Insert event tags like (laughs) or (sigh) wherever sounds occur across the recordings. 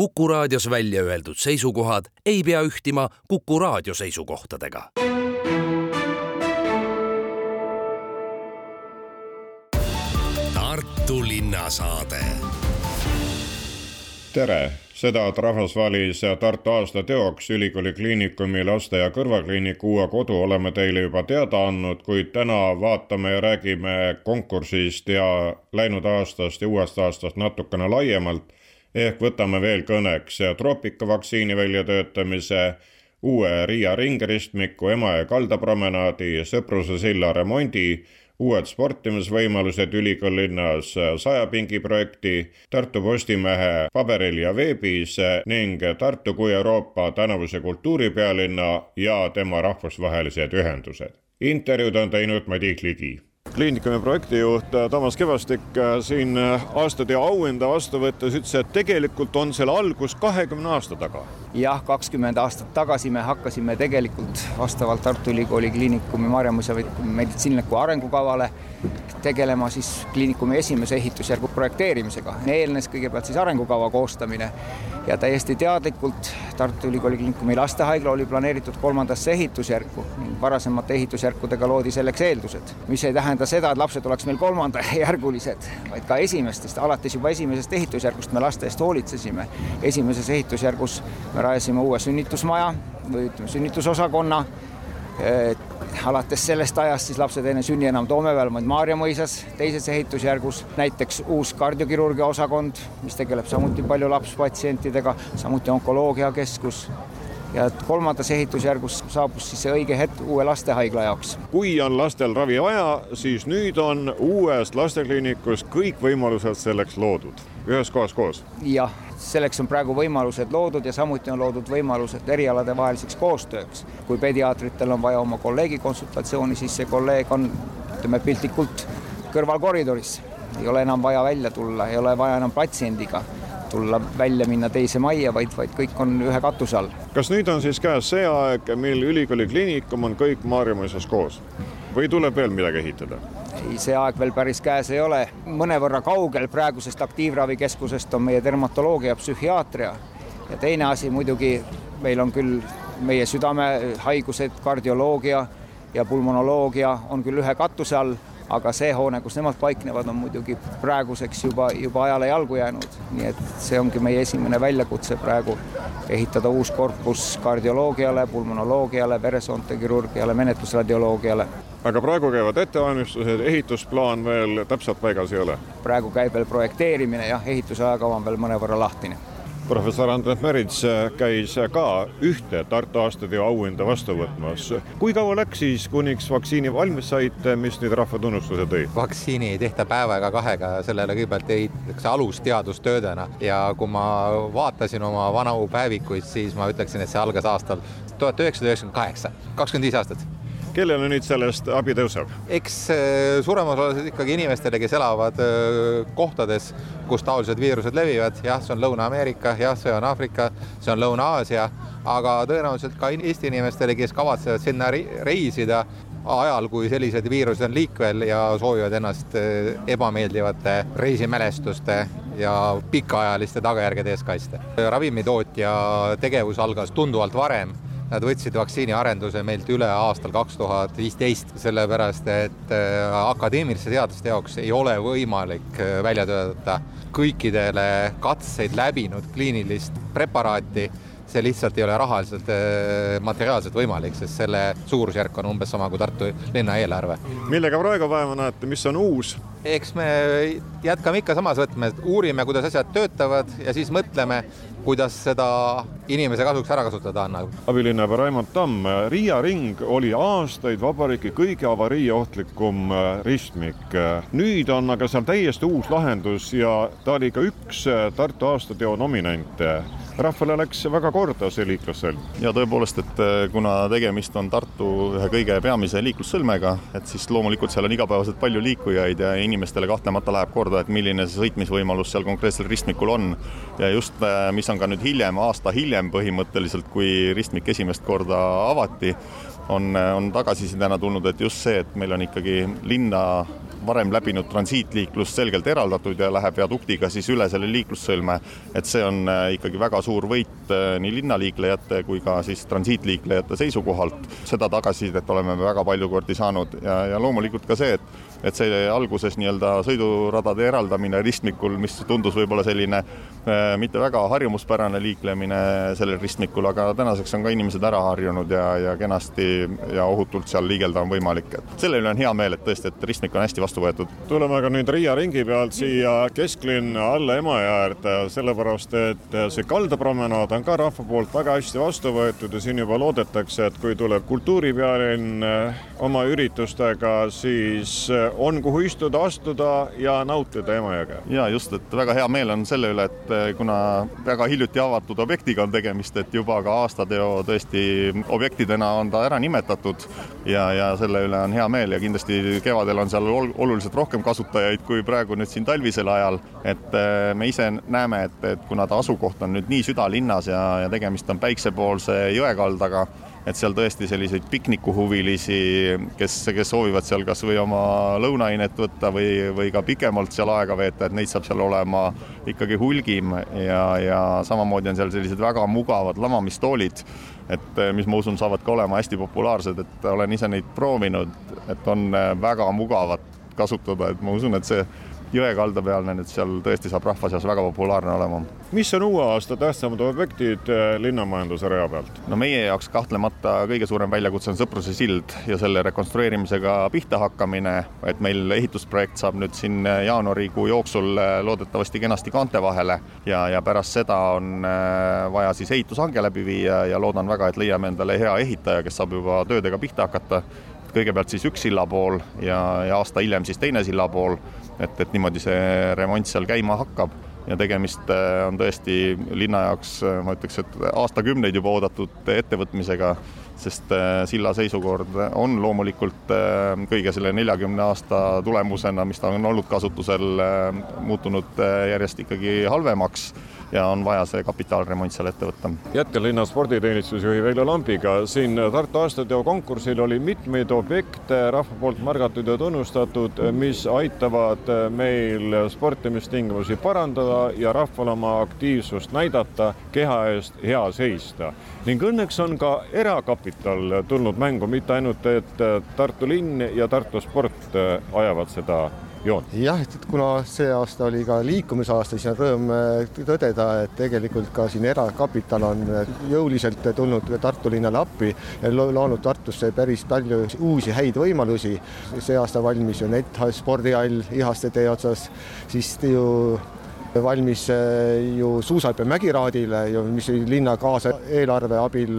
Kuku raadios välja öeldud seisukohad ei pea ühtima Kuku raadio seisukohtadega. Tartu linnasaade. tere, seda, et rahvas valis Tartu aasta teoks Ülikooli Kliinikumi laste ja kõrvakliiniku uue kodu, oleme teile juba teada andnud, kuid täna vaatame ja räägime konkursist ja läinud aastast ja uuest aastast natukene laiemalt ehk võtame veel kõneks troopika vaktsiini väljatöötamise, uue Riia ringristmiku, Emajõe kaldapromenaadi, Sõpruse silla remondi, uued sportimisvõimalused ülikoolilinnas sajapingi projekti, Tartu Postimehe paberil ja veebis ning Tartu kui Euroopa tänavuse kultuuripealinna ja tema rahvusvahelised ühendused. intervjuud on teinud Madis Ligi kliinikumi projektijuht Toomas Kevastik siin aastateo auhinda vastu võttes ütles, et tegelikult on selle algus kahekümne aasta taga. jah, kakskümmend aastat tagasi me hakkasime tegelikult vastavalt Tartu Ülikooli Kliinikumi Maarjamuise meditsiiniliku arengukavale tegelema siis kliinikumi esimese ehitusjärgu projekteerimisega. eelnes kõigepealt siis arengukava koostamine ja täiesti teadlikult Tartu Ülikooli Kliinikumi lastehaigla oli planeeritud kolmandasse ehitusjärku ning varasemate ehitusjärkudega loodi selleks eeldused, mis ei tähenda seda, et lapsed oleks meil kolmandajärgulised, vaid ka esimestest, alates juba esimesest ehitusjärgust me laste eest hoolitsesime. esimeses ehitusjärgus me rajasime uue sünnitusmaja või ütleme, sünnitusosakonna alates sellest ajast siis lapsed enne sünni enam vaid Maarja mõisas, teises ehitusjärgus. Näiteks uus kardiokirurgia osakond, mis tegeleb samuti palju lapspatsientidega, samuti onkoloogiakeskus ja kolmandas ehitusjärgus saabus siis see õige hetk uue lastehaigla jaoks. kui on lastel ravi vaja, siis nüüd on uues lastekliinikus kõik võimalused selleks loodud, ühes kohas koos? jah, selleks on praegu võimalused loodud ja samuti on loodud võimalused erialade vaheliseks koostööks. kui pediaatritel on vaja oma kolleegi konsultatsiooni, siis see kolleeg on, ütleme piltlikult kõrvalkoridoris, ei ole enam vaja välja tulla, ei ole vaja enam patsiendiga tulla välja, minna teise majja, vaid, vaid kõik on ühe katuse all. kas nüüd on siis käes see aeg, mil ülikooli kliinikum on kõik Maarjamäes koos või tuleb veel midagi ehitada? ei, see aeg veel päris käes ei ole, mõnevõrra kaugel praegusest aktiivravikeskusest on meie dermatoloogia ja psühhiaatria ja teine asi muidugi, meil on küll meie südamehaigused, kardioloogia ja pulmonoloogia on küll ühe katuse all aga see hoone, kus nemad paiknevad, on muidugi praeguseks juba, juba ajale jalgu jäänud, nii et see ongi meie esimene väljakutse praegu, ehitada uus korpus kardioloogiale, pulmonoloogiale, veresoonte kirurgiale, menetlusradioloogiale. aga praegu käivad ettevalmistused, ehitusplaan veel täpselt paigas ei ole? praegu käib veel projekteerimine, jah, ehituse ajakava on veel mõnevõrra lahtine professor Andres Merits käis ka ühte Tartu aastateo auhinda vastu võtmas. kui kaua läks siis, kuniks vaktsiini valmis saite, mis nüüd rahva tunnustuse tõi? vaktsiini ei tehta päeva ega kahega, sellele kõigepealt ehitatakse alusteadustöödena ja kui ma vaatasin oma vanu päevikuid, siis ma ütleksin, et see algas aastal tuhat üheksasada üheksakümmend kaheksa, kakskümmend viis aastat kellele nüüd sellest abi tõuseb? eks äh, suuremas osas ikkagi inimestele, kes elavad äh, kohtades, kus taolised viirused levivad, jah, see on Lõuna-Ameerika, jah, see on Aafrika, see on Lõuna-Aasia, aga tõenäoliselt ka Eesti inimestele, kes kavatsevad sinna reisida ajal, kui sellised viirused on liikvel ja soovivad ennast äh, ebameeldivate reisimälestuste ja pikaajaliste tagajärgede eest kaitsta. ravimitootja tegevus algas tunduvalt varem Nad võtsid vaktsiiniarenduse meilt üle aastal kaks tuhat viisteist, sellepärast et äh, akadeemiliste teadlaste jaoks ei ole võimalik äh, välja töötada kõikidele katseid läbinud kliinilist preparaati see lihtsalt ei ole rahaliselt, äh, materiaalselt võimalik, sest selle suurusjärk on umbes sama kui Tartu linna eelarve. millega praegu vaeva näete, mis on uus? eks me jätkame ikka samas võtmes, uurime, kuidas asjad töötavad ja siis mõtleme, kuidas seda inimese kasuks ära kasutada annab. abilinnapea Raimond Tamm, Riia ring oli aastaid vabariigi kõige avariiohtlikum äh, ristmik. nüüd on aga seal täiesti uus lahendus ja ta oli ka üks äh, Tartu aastateo nominante rahvale läks väga korda see liiklussõlm. ja tõepoolest, et äh, kuna tegemist on Tartu ühe kõige peamise liiklussõlmega, et siis loomulikult seal on igapäevaselt palju liikujaid ja inimestele kahtlemata läheb korda, et milline see sõitmisvõimalus seal konkreetsel ristmikul on. ja just, äh, mis on ka nüüd hiljem, aasta hiljem põhimõtteliselt, kui ristmik esimest korda avati, on, äh, on tagasisidena tulnud, et just see, et meil on ikkagi linna varem läbinud transiitliiklus selgelt eraldatud ja läheb viaduktiga siis üle selle liiklussõlme, et see on ikkagi väga suur võit nii linnaliiklejate kui ka siis transiitliiklejate seisukohalt. seda tagasisidet oleme me väga palju kordi saanud ja, ja loomulikult ka see, et et see alguses nii-öelda sõiduradade eraldamine ristmikul, mis tundus võib-olla selline äh, mitte väga harjumuspärane liiklemine sellel ristmikul, aga tänaseks on ka inimesed ära harjunud ja, ja kenasti ja ohutult seal liigelda on võimalik, et selle üle on hea meel, et tõesti, et ristmik on hästi vastu võetud. tuleme aga nüüd Riia ringi pealt siia kesklinna alla Emajõe äärde, sellepärast et see kaldapromenaad on ka rahva poolt väga hästi vastu võetud ja siin juba loodetakse, et kui tuleb kultuuripealinn äh, oma üritustega, siis äh, on, kuhu istuda, astuda ja nautida Emajõge. ja just, et väga hea meel on selle üle, et eh, kuna väga hiljuti avatud objektiga on tegemist, et juba ka aastateo tõesti objektidena on ta ära nimetatud ja, ja selle üle on hea meel ja kindlasti kevadel on seal oluliselt rohkem kasutajaid kui praegu nüüd siin talvisel ajal. et eh, me ise näeme, et, et kuna ta asukoht on nüüd nii südalinnas ja, ja tegemist on päiksepoolse jõekaldaga et seal tõesti selliseid piknikuhuvilisi, kes, kes soovivad seal kas või oma lõunaainet võtta või, või ka pikemalt seal aega veeta, et neid saab seal olema ikkagi hulgim. Ja, ja samamoodi on seal sellised väga mugavad lamamistoolid, et mis ma usun, saavad ka olema hästi populaarsed, et olen ise neid proovinud, et on väga mugavad kasutada, et ma usun, et see jõekalda pealne nüüd seal tõesti saab rahva seas väga populaarne olema. mis on uue aasta tähtsamad objektid eh, linnamajanduse rea pealt? no meie jaoks kahtlemata kõige suurem väljakutse on Sõpruse sild ja selle rekonstrueerimisega pihta hakkamine, et meil ehitusprojekt saab nüüd siin jaanuarikuu jooksul eh, loodetavasti kenasti kaante vahele ja, ja pärast seda on eh, vaja siis ehitushange läbi viia ja loodan väga, et leiame endale hea ehitaja, kes saab juba töödega pihta hakata kõigepealt siis üks sillapool ja, ja aasta hiljem siis teine sillapool et, et niimoodi see remont seal käima hakkab. Ja tegemist äh, on tõesti linna jaoks, äh, ma ütleks, et aastakümneid juba oodatud ettevõtmisega, sest äh, silla seisukord on loomulikult kõige selle neljakümne aasta tulemusena, mis ta on olnud kasutusel, muutunud järjest ikkagi halvemaks ja on vaja see kapitaalremont seal ette võtta. jätkan linna sporditeenistusjuhi Veljo Lambiga. siin Tartu aastateo konkursil oli mitmeid objekte rahva poolt märgatud ja tunnustatud, mis aitavad meil sportimistingimusi parandada ja rahval oma aktiivsust näidata, keha eest hea seista. ning õnneks on ka erakapital tulnud mängu, mitte ainult, et Tartu linn ja Tartu sport ajavad seda joont? jah, et kuna see aasta oli ka liikumisaasta, siis on rõõm äh, tõdeda, et tegelikult ka siin erakapital on äh, jõuliselt tulnud Tartu linnale appi ja loonud Tartusse päris palju uusi häid võimalusi. see aasta valmis ju Net spordihall Ihaste tee otsas, siis ju valmis äh, ju suusahüpe Mägiraadile ju, mis linna kaasaeelarve abil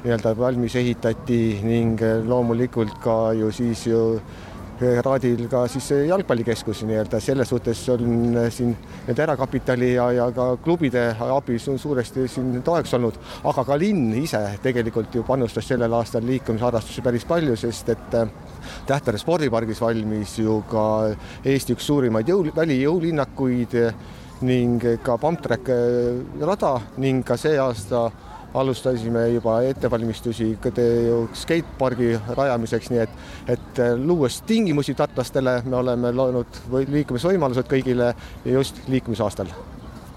nii-öelda valmis ehitati ning loomulikult ka ju siis ju Raadil ka siis jalgpallikeskus nii-öelda, selles suhtes on siin nii-öelda erakapitali ja, ja ka klubide abi suuresti siin toeks olnud, aga ka linn ise tegelikult ju panustas sellel aastal liikumisharrastusse päris palju, sest et äh, Tähtede spordipargis valmis ju ka Eesti üks suurimaid jõu, välijõulinnakuid ning ka pumptrack äh, rada ning ka see aasta alustasime juba ettevalmistusi skatepargi rajamiseks, nii et, et luues tingimusi tartlastele, me oleme loonud liikumisvõimalused kõigile just liikumisaastal.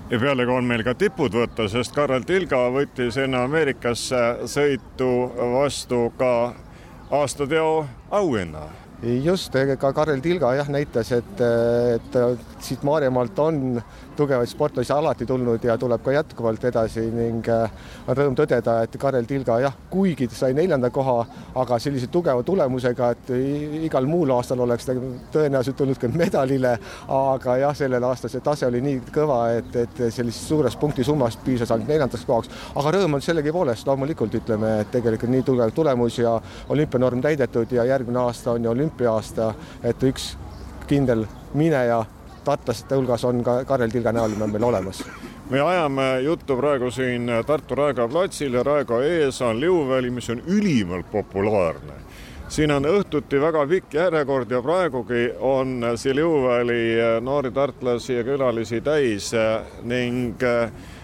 Ja pealegi on meil ka tipud võtta, sest Karel Tilga võttis enne Ameerikasse sõitu vastu ka aastateo auhinna just, ka Karel Tilga jah näitas, et, et siit Maarjamaalt on tugevaid sportlasi alati tulnud ja tuleb ka jätkuvalt edasi ning äh, on rõõm tõdeda, et Karel Tilga jah, kuigi sai neljanda koha, aga sellise tugeva tulemusega, et igal muul aastal oleks ta tõenäoliselt tulnud ka medalile, aga jah, sellel aastal see tase oli nii kõva, et, et sellisest suurest punktisummast piisas ainult neljandaks kohaks, aga rõõm on sellegipoolest loomulikult ütleme, et tegelikult nii tugev tulemus ja olümpianorm täidetud ja järgmine aasta on ju olümpia-aasta, et üks kindel mineja tartlaste hulgas on ka Karel Tilga näol meil olemas me ajame juttu praegu siin Tartu Raekoja platsil ja Raekoja ees on Liuväli, mis on ülimalt populaarne. siin on õhtuti väga pikk järjekord ja praegugi on see Liuväli noori tartlasi ja külalisi täis ning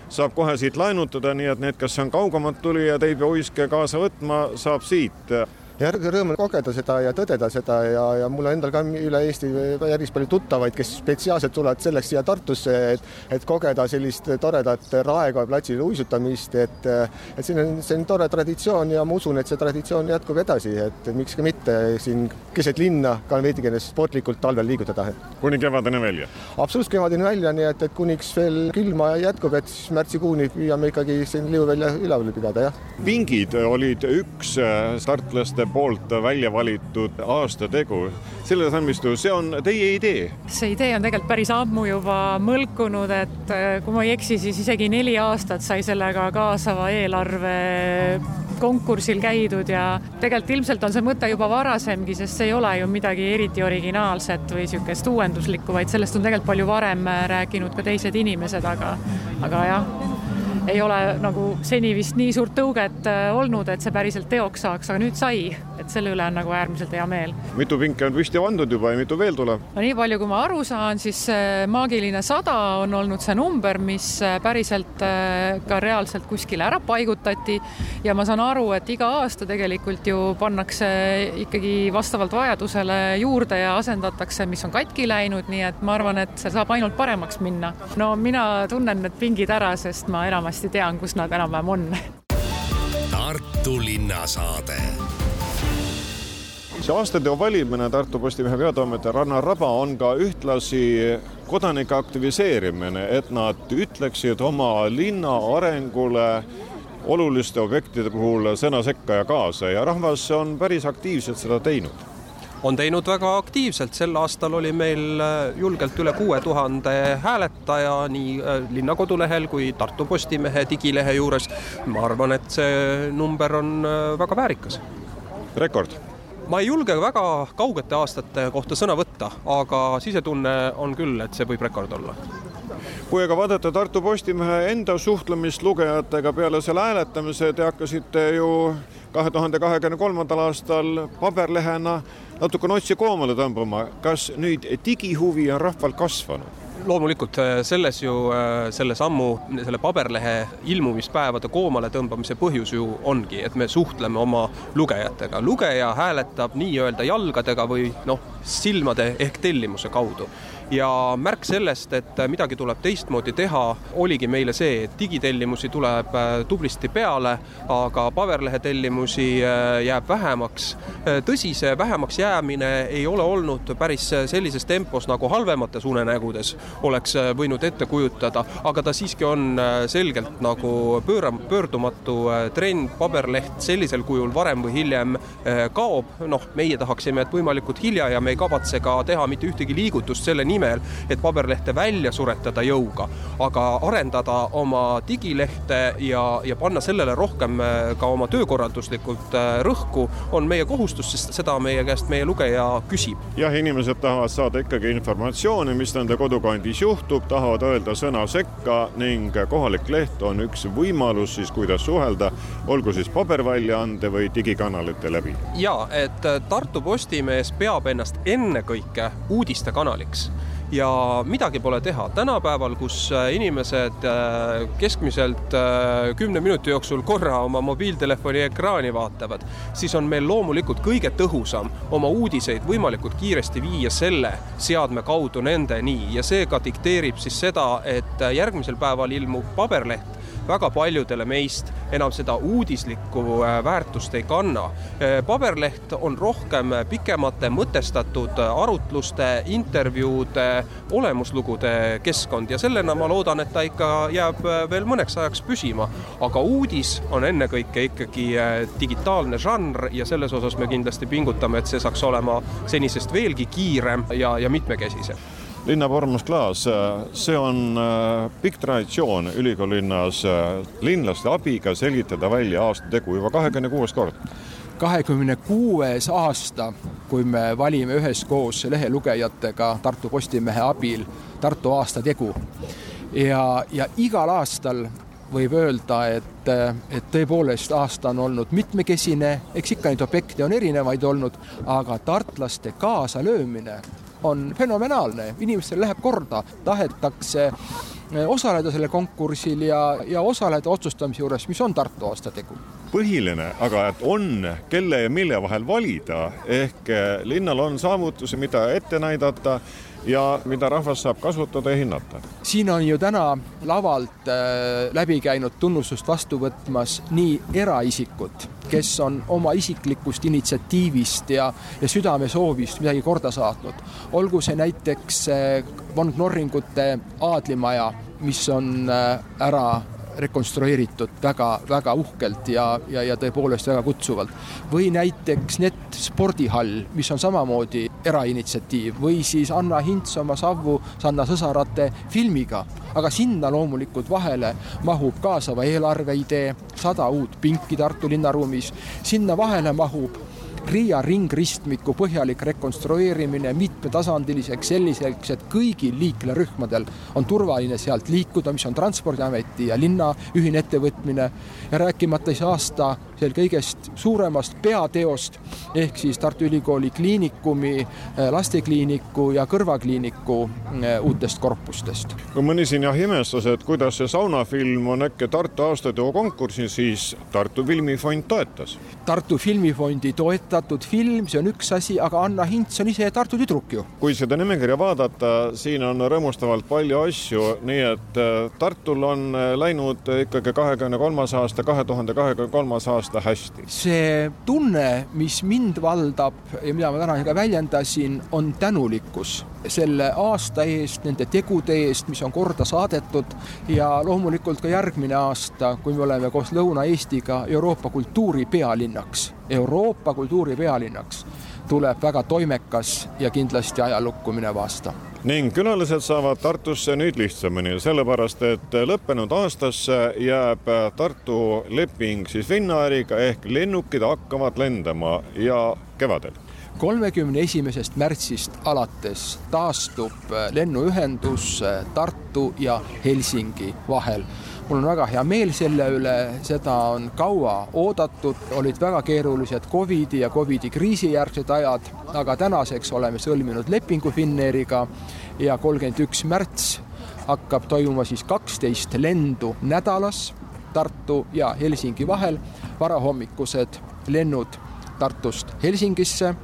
saab kohe siit laenutada, nii et need, kes on kaugemalt tulijad, ei pea uiske kaasa võtma, saab siit ja rõõm on kogeda seda ja tõdeda seda ja, ja mul on endal ka üle Eesti päris palju tuttavaid, kes spetsiaalselt tulevad selleks siia Tartusse, et, et kogeda sellist toredat Raekoja platsil uisutamist, et, et siin on, see on tore traditsioon ja ma usun, et see traditsioon jätkub edasi, et miks ka mitte siin keset linna ka veidikene sportlikult talvel liigutada. kuni kevadeni välja? absoluutselt kevadeni välja, nii et, et kuniks veel külma jätkub, et siis märtsikuuni püüame ikkagi siin liuvälja üleval pidada, jah. pingid olid üks startlaste poolt välja valitud aastategu. selle salmistu, see on teie idee? see idee on tegelikult päris ammu juba mõlkunud, et äh, kui ma ei eksi, siis isegi neli aastat sai sellega kaasava eelarve konkursil käidud ja tegelikult ilmselt on see mõte juba varasemgi, sest see ei ole ju midagi eriti originaalset või niisugust uuenduslikku, vaid sellest on tegelikult palju varem rääkinud ka teised inimesed, aga, aga jah ei ole nagu seni vist nii suurt tõuget äh, olnud, et see päriselt teoks saaks, aga nüüd sai, et selle üle on nagu äärmiselt hea meel. mitu pinki on püsti pandud juba ja mitu veel tuleb? no nii palju, kui ma aru saan, siis maagiline sada on olnud see number, mis äh, päriselt äh, ka reaalselt kuskile ära paigutati ja ma saan aru, et iga aasta tegelikult ju pannakse ikkagi vastavalt vajadusele juurde ja asendatakse, mis on katki läinud, nii et ma arvan, et see saab ainult paremaks minna. no mina tunnen need pingid ära, sest ma enamasti hästi tean, kus nad enam-vähem on. Tartu linnasaade see aastateo valimine Tartu Postimehe peatoimetaja Rannar Raba on ka ühtlasi kodanike aktiviseerimine, et nad ütleksid oma linna arengule oluliste objektide puhul sõna sekka ja kaasa ja rahvas on päris aktiivselt seda teinud on teinud väga aktiivselt, sel aastal oli meil äh, julgelt üle kuue tuhande hääletaja nii äh, linna kodulehel kui Tartu Postimehe digilehe juures. ma arvan, et see number on äh, väga väärikas. rekord? ma ei julge väga kaugete aastate kohta sõna võtta, aga sisetunne on küll, et see võib rekord olla kui aga vaadata Tartu Postimehe enda suhtlemist lugejatega peale selle hääletamise, te hakkasite ju kahe tuhande kahekümne kolmandal aastal paberlehena natukene otsi koomale tõmbama. kas nüüd digihuvi on rahval kasvanud? loomulikult äh, selles ju, äh, selle sammu, selle paberlehe ilmumispäevade koomale tõmbamise põhjus ju ongi, et me suhtleme oma lugejatega. lugeja hääletab nii-öelda jalgadega või noh, silmade ehk tellimuse kaudu ja märk sellest, et midagi tuleb teistmoodi teha, oligi meile see, et digitellimusi tuleb äh, tublisti peale, aga paberlehe tellimusi äh, jääb vähemaks. Äh, tõsi, see vähemaks jäämine ei ole olnud päris sellises tempos, nagu halvemates unenägudes oleks võinud ette kujutada, aga ta siiski on selgelt nagu pööra-, pöördumatu trend, paberleht sellisel kujul varem või hiljem kaob, noh, meie tahaksime, et võimalikult hilja ja me ei kavatse ka teha mitte ühtegi liigutust selle nimel, nimel, et paberlehte välja suretada jõuga, aga arendada oma digilehte ja, ja panna sellele rohkem äh, ka oma töökorralduslikult äh, rõhku, on meie kohustus, sest seda meie käest meie lugeja küsib. jah, inimesed tahavad saada ikkagi informatsiooni, mis nende kodukandis juhtub, tahavad öelda sõna sekka ning kohalik leht on üks võimalus siis, kuidas suhelda, olgu siis paberväljaande või digikanalite läbi. ja et Tartu Postimees peab ennast ennekõike uudistekanaliks ja midagi pole teha, tänapäeval, kus äh, inimesed äh, keskmiselt äh, kümne minuti jooksul korra oma mobiiltelefoni ekraani vaatavad, siis on meil loomulikult kõige tõhusam oma uudiseid võimalikult kiiresti viia selle seadme kaudu nendeni. Ja see ka dikteerib siis seda, et järgmisel päeval ilmub paberleht väga paljudele meist enam seda uudislikku äh, väärtust ei kanna. Äh, paberleht on rohkem pikemate mõtestatud arutluste, intervjuude, olemuslugude keskkond ja sellena ma loodan, et ta ikka jääb äh, veel mõneks ajaks püsima. aga uudis on ennekõike ikkagi digitaalne žanr ja selles osas me kindlasti pingutame, et see saaks olema senisest veelgi kiirem ja, ja mitmekesisem linnapormas Klaas, see on äh, pikk traditsioon ülikoolilinnas äh, linlaste abiga selgitada välja aastategu juba kahekümne kuues kord. kahekümne kuues aasta, kui me valime üheskoos lehelugejatega Tartu Postimehe abil Tartu aastategu ja, ja igal aastal võib öelda, et, et tõepoolest aasta on olnud mitmekesine, eks ikka neid objekte on erinevaid olnud, aga tartlaste kaasalöömine on fenomenaalne, inimestele läheb korda, tahetakse osaleda sellel konkursil ja, ja osaleda otsustamise juures, mis on Tartu aasta tegu. Põhiline aga, et on, kelle ja mille vahel valida, ehk linnal on saavutusi, mida ette näidata ja mida rahvas saab kasutada ja hinnata. siin on ju täna lavalt äh, läbi käinud tunnustust vastu võtmas nii eraisikud, kes on oma isiklikust initsiatiivist ja, ja südamesoovist midagi korda saatnud. olgu see näiteks äh, von Knorringute aadlimaja, mis on äh, ära rekonstrueeritud väga-väga uhkelt ja, ja, ja tõepoolest väga kutsuvalt. või näiteks Net spordihall, mis on samamoodi erainitsiatiiv või siis Anna Hints oma Savvu Sanna Sõsarate filmiga. aga sinna loomulikult vahele mahub kaasava eelarve idee, sada uut pinki Tartu linnaruumis, sinna vahele mahub Riia ringristmiku põhjalik rekonstrueerimine mitmetasandiliseks, selliseks, et kõigil liiklerühmadel on turvaline sealt liikuda, mis on Transpordiameti ja linna ühine ettevõtmine. Ja rääkimata siis aasta seal kõigest suuremast peateost ehk siis Tartu Ülikooli Kliinikumi, eh, lastekliiniku ja kõrvakliiniku eh, uutest korpustest. kui mõni siin jah imestas, et kuidas see saunafilm on äkki Tartu aastateo konkursil, siis Tartu Filmifond toetas. Tartu Filmifondi toetatud film, see on üks asi, aga Anna Hints on ise Tartu tüdruk ju. kui seda nimekirja vaadata, siin on rõõmustavalt palju asju, nii et eh, Tartul on läinud ikkagi kahekümne kolmas aasta, kahe tuhande kahekümne kolmas aasta aasta hästi? see tunne, mis mind valdab ja mida ma täna ka väljendasin, on tänulikkus selle aasta eest, nende tegude eest, mis on korda saadetud. Ja loomulikult ka järgmine aasta, kui me oleme koos Lõuna-Eestiga Euroopa kultuuri pealinnaks, Euroopa kultuuri pealinnaks, tuleb väga toimekas ja kindlasti ajalukku minev aasta ning külalised saavad Tartusse nüüd lihtsamini, sellepärast et lõppenud aastasse jääb Tartu leping siis Finnairiga ehk lennukid hakkavad lendama ja kevadel. kolmekümne esimesest märtsist alates taastub lennuühendus Tartu ja Helsingi vahel mul on väga hea meel selle üle, seda on kaua oodatud, olid väga keerulised Covidi ja Covidi kriisijärgsed ajad, aga tänaseks oleme sõlminud lepingu Finnairiga ja kolmkümmend üks märts hakkab toimuma siis kaksteist lendu nädalas Tartu ja Helsingi vahel, varahommikused lennud Tartust Helsingisse,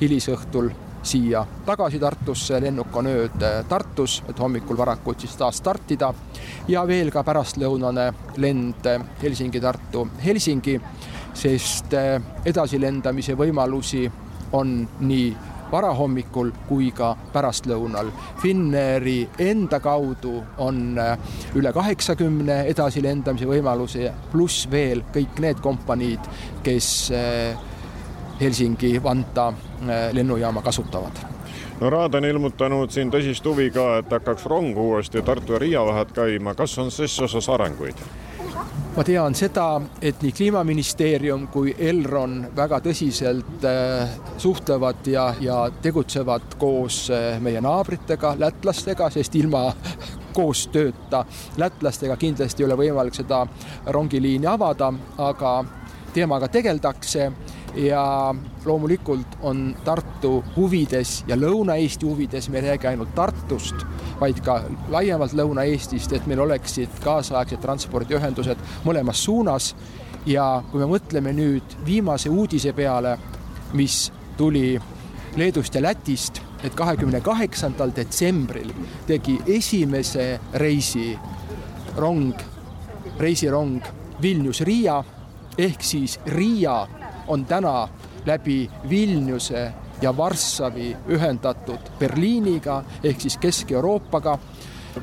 hilisõhtul siia tagasi Tartusse, lennuk on ööd Tartus, et hommikul varakult siis taas startida ja veel ka pärastlõunane lend Helsingi-Tartu, Helsingi, sest äh, edasilendamise võimalusi on nii varahommikul kui ka pärastlõunal. Finnairi enda kaudu on üle kaheksakümne edasilendamise võimaluse, pluss veel kõik need kompaniid, kes Helsingi-Vanta äh, lennujaama kasutavad. No Raad on ilmutanud siin tõsist huvi ka, et hakkaks rong uuesti Tartu ja Riia vahet käima, kas on ses osas arenguid? ma tean seda, et nii Kliimaministeerium kui Elron väga tõsiselt äh, suhtlevad ja, ja tegutsevad koos äh, meie naabritega, lätlastega, sest ilma (laughs) koostööta lätlastega kindlasti ei ole võimalik seda rongiliini avada, aga teemaga tegeldakse ja loomulikult on Tartu huvides ja Lõuna-Eesti huvides, me ei räägi ainult Tartust, vaid ka laiemalt Lõuna-Eestist, et meil oleksid kaasaegsed transpordiühendused mõlemas suunas. ja kui me mõtleme nüüd viimase uudise peale, mis tuli Leedust ja Lätist, et kahekümne kaheksandal detsembril tegi esimese reisi rong, reisirong Vilnius-Riia ehk siis Riia on täna läbi Vilniuse ja Varssavi ühendatud Berliiniga ehk siis Kesk-Euroopaga.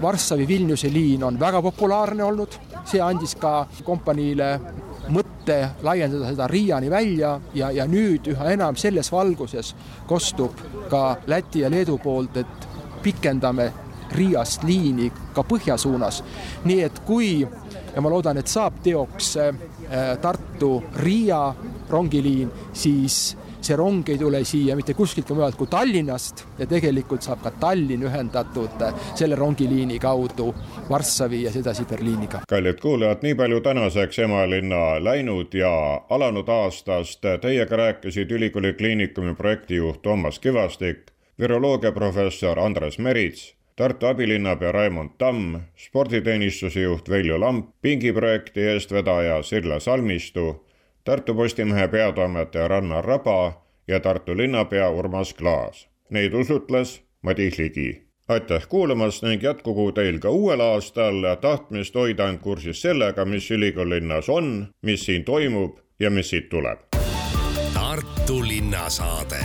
Varssavi-Vilniuse liin on väga populaarne olnud, see andis ka kompaniile mõtte laiendada seda Riiani välja ja, ja nüüd üha enam selles valguses kostub ka Läti ja Leedu poolt, et pikendame Riiast liini ka põhja suunas. nii et kui ja ma loodan, et saab teoks äh, Tartu-Riia rongiliin, siis see rong ei tule siia mitte kuskilt mujalt kui Tallinnast ja tegelikult saab ka Tallinn ühendatud äh, selle rongiliini kaudu Varssavi ja sedasi Berliiniga. kallid kuulajad, nii palju tänaseks Emalinna läinud ja alanud aastast. Teiega rääkisid ülikooli kliinikumi projektijuht Toomas Kivastik, viroloogiaprofessor Andres Merits Tartu abilinnapea Raimond Tamm, sporditeenistuse juht Veljo Lamp, pingiprojekti eestvedaja Sirle Salmistu, Tartu Postimehe peatoimetaja Rannar Raba ja Tartu linnapea Urmas Klaas. Neid usutles Madis Ligi. aitäh kuulamast ning jätkugu teil ka uuel aastal tahtmist hoida end kursis sellega, mis ülikooli linnas on, mis siin toimub ja mis siit tuleb. Tartu linnasaade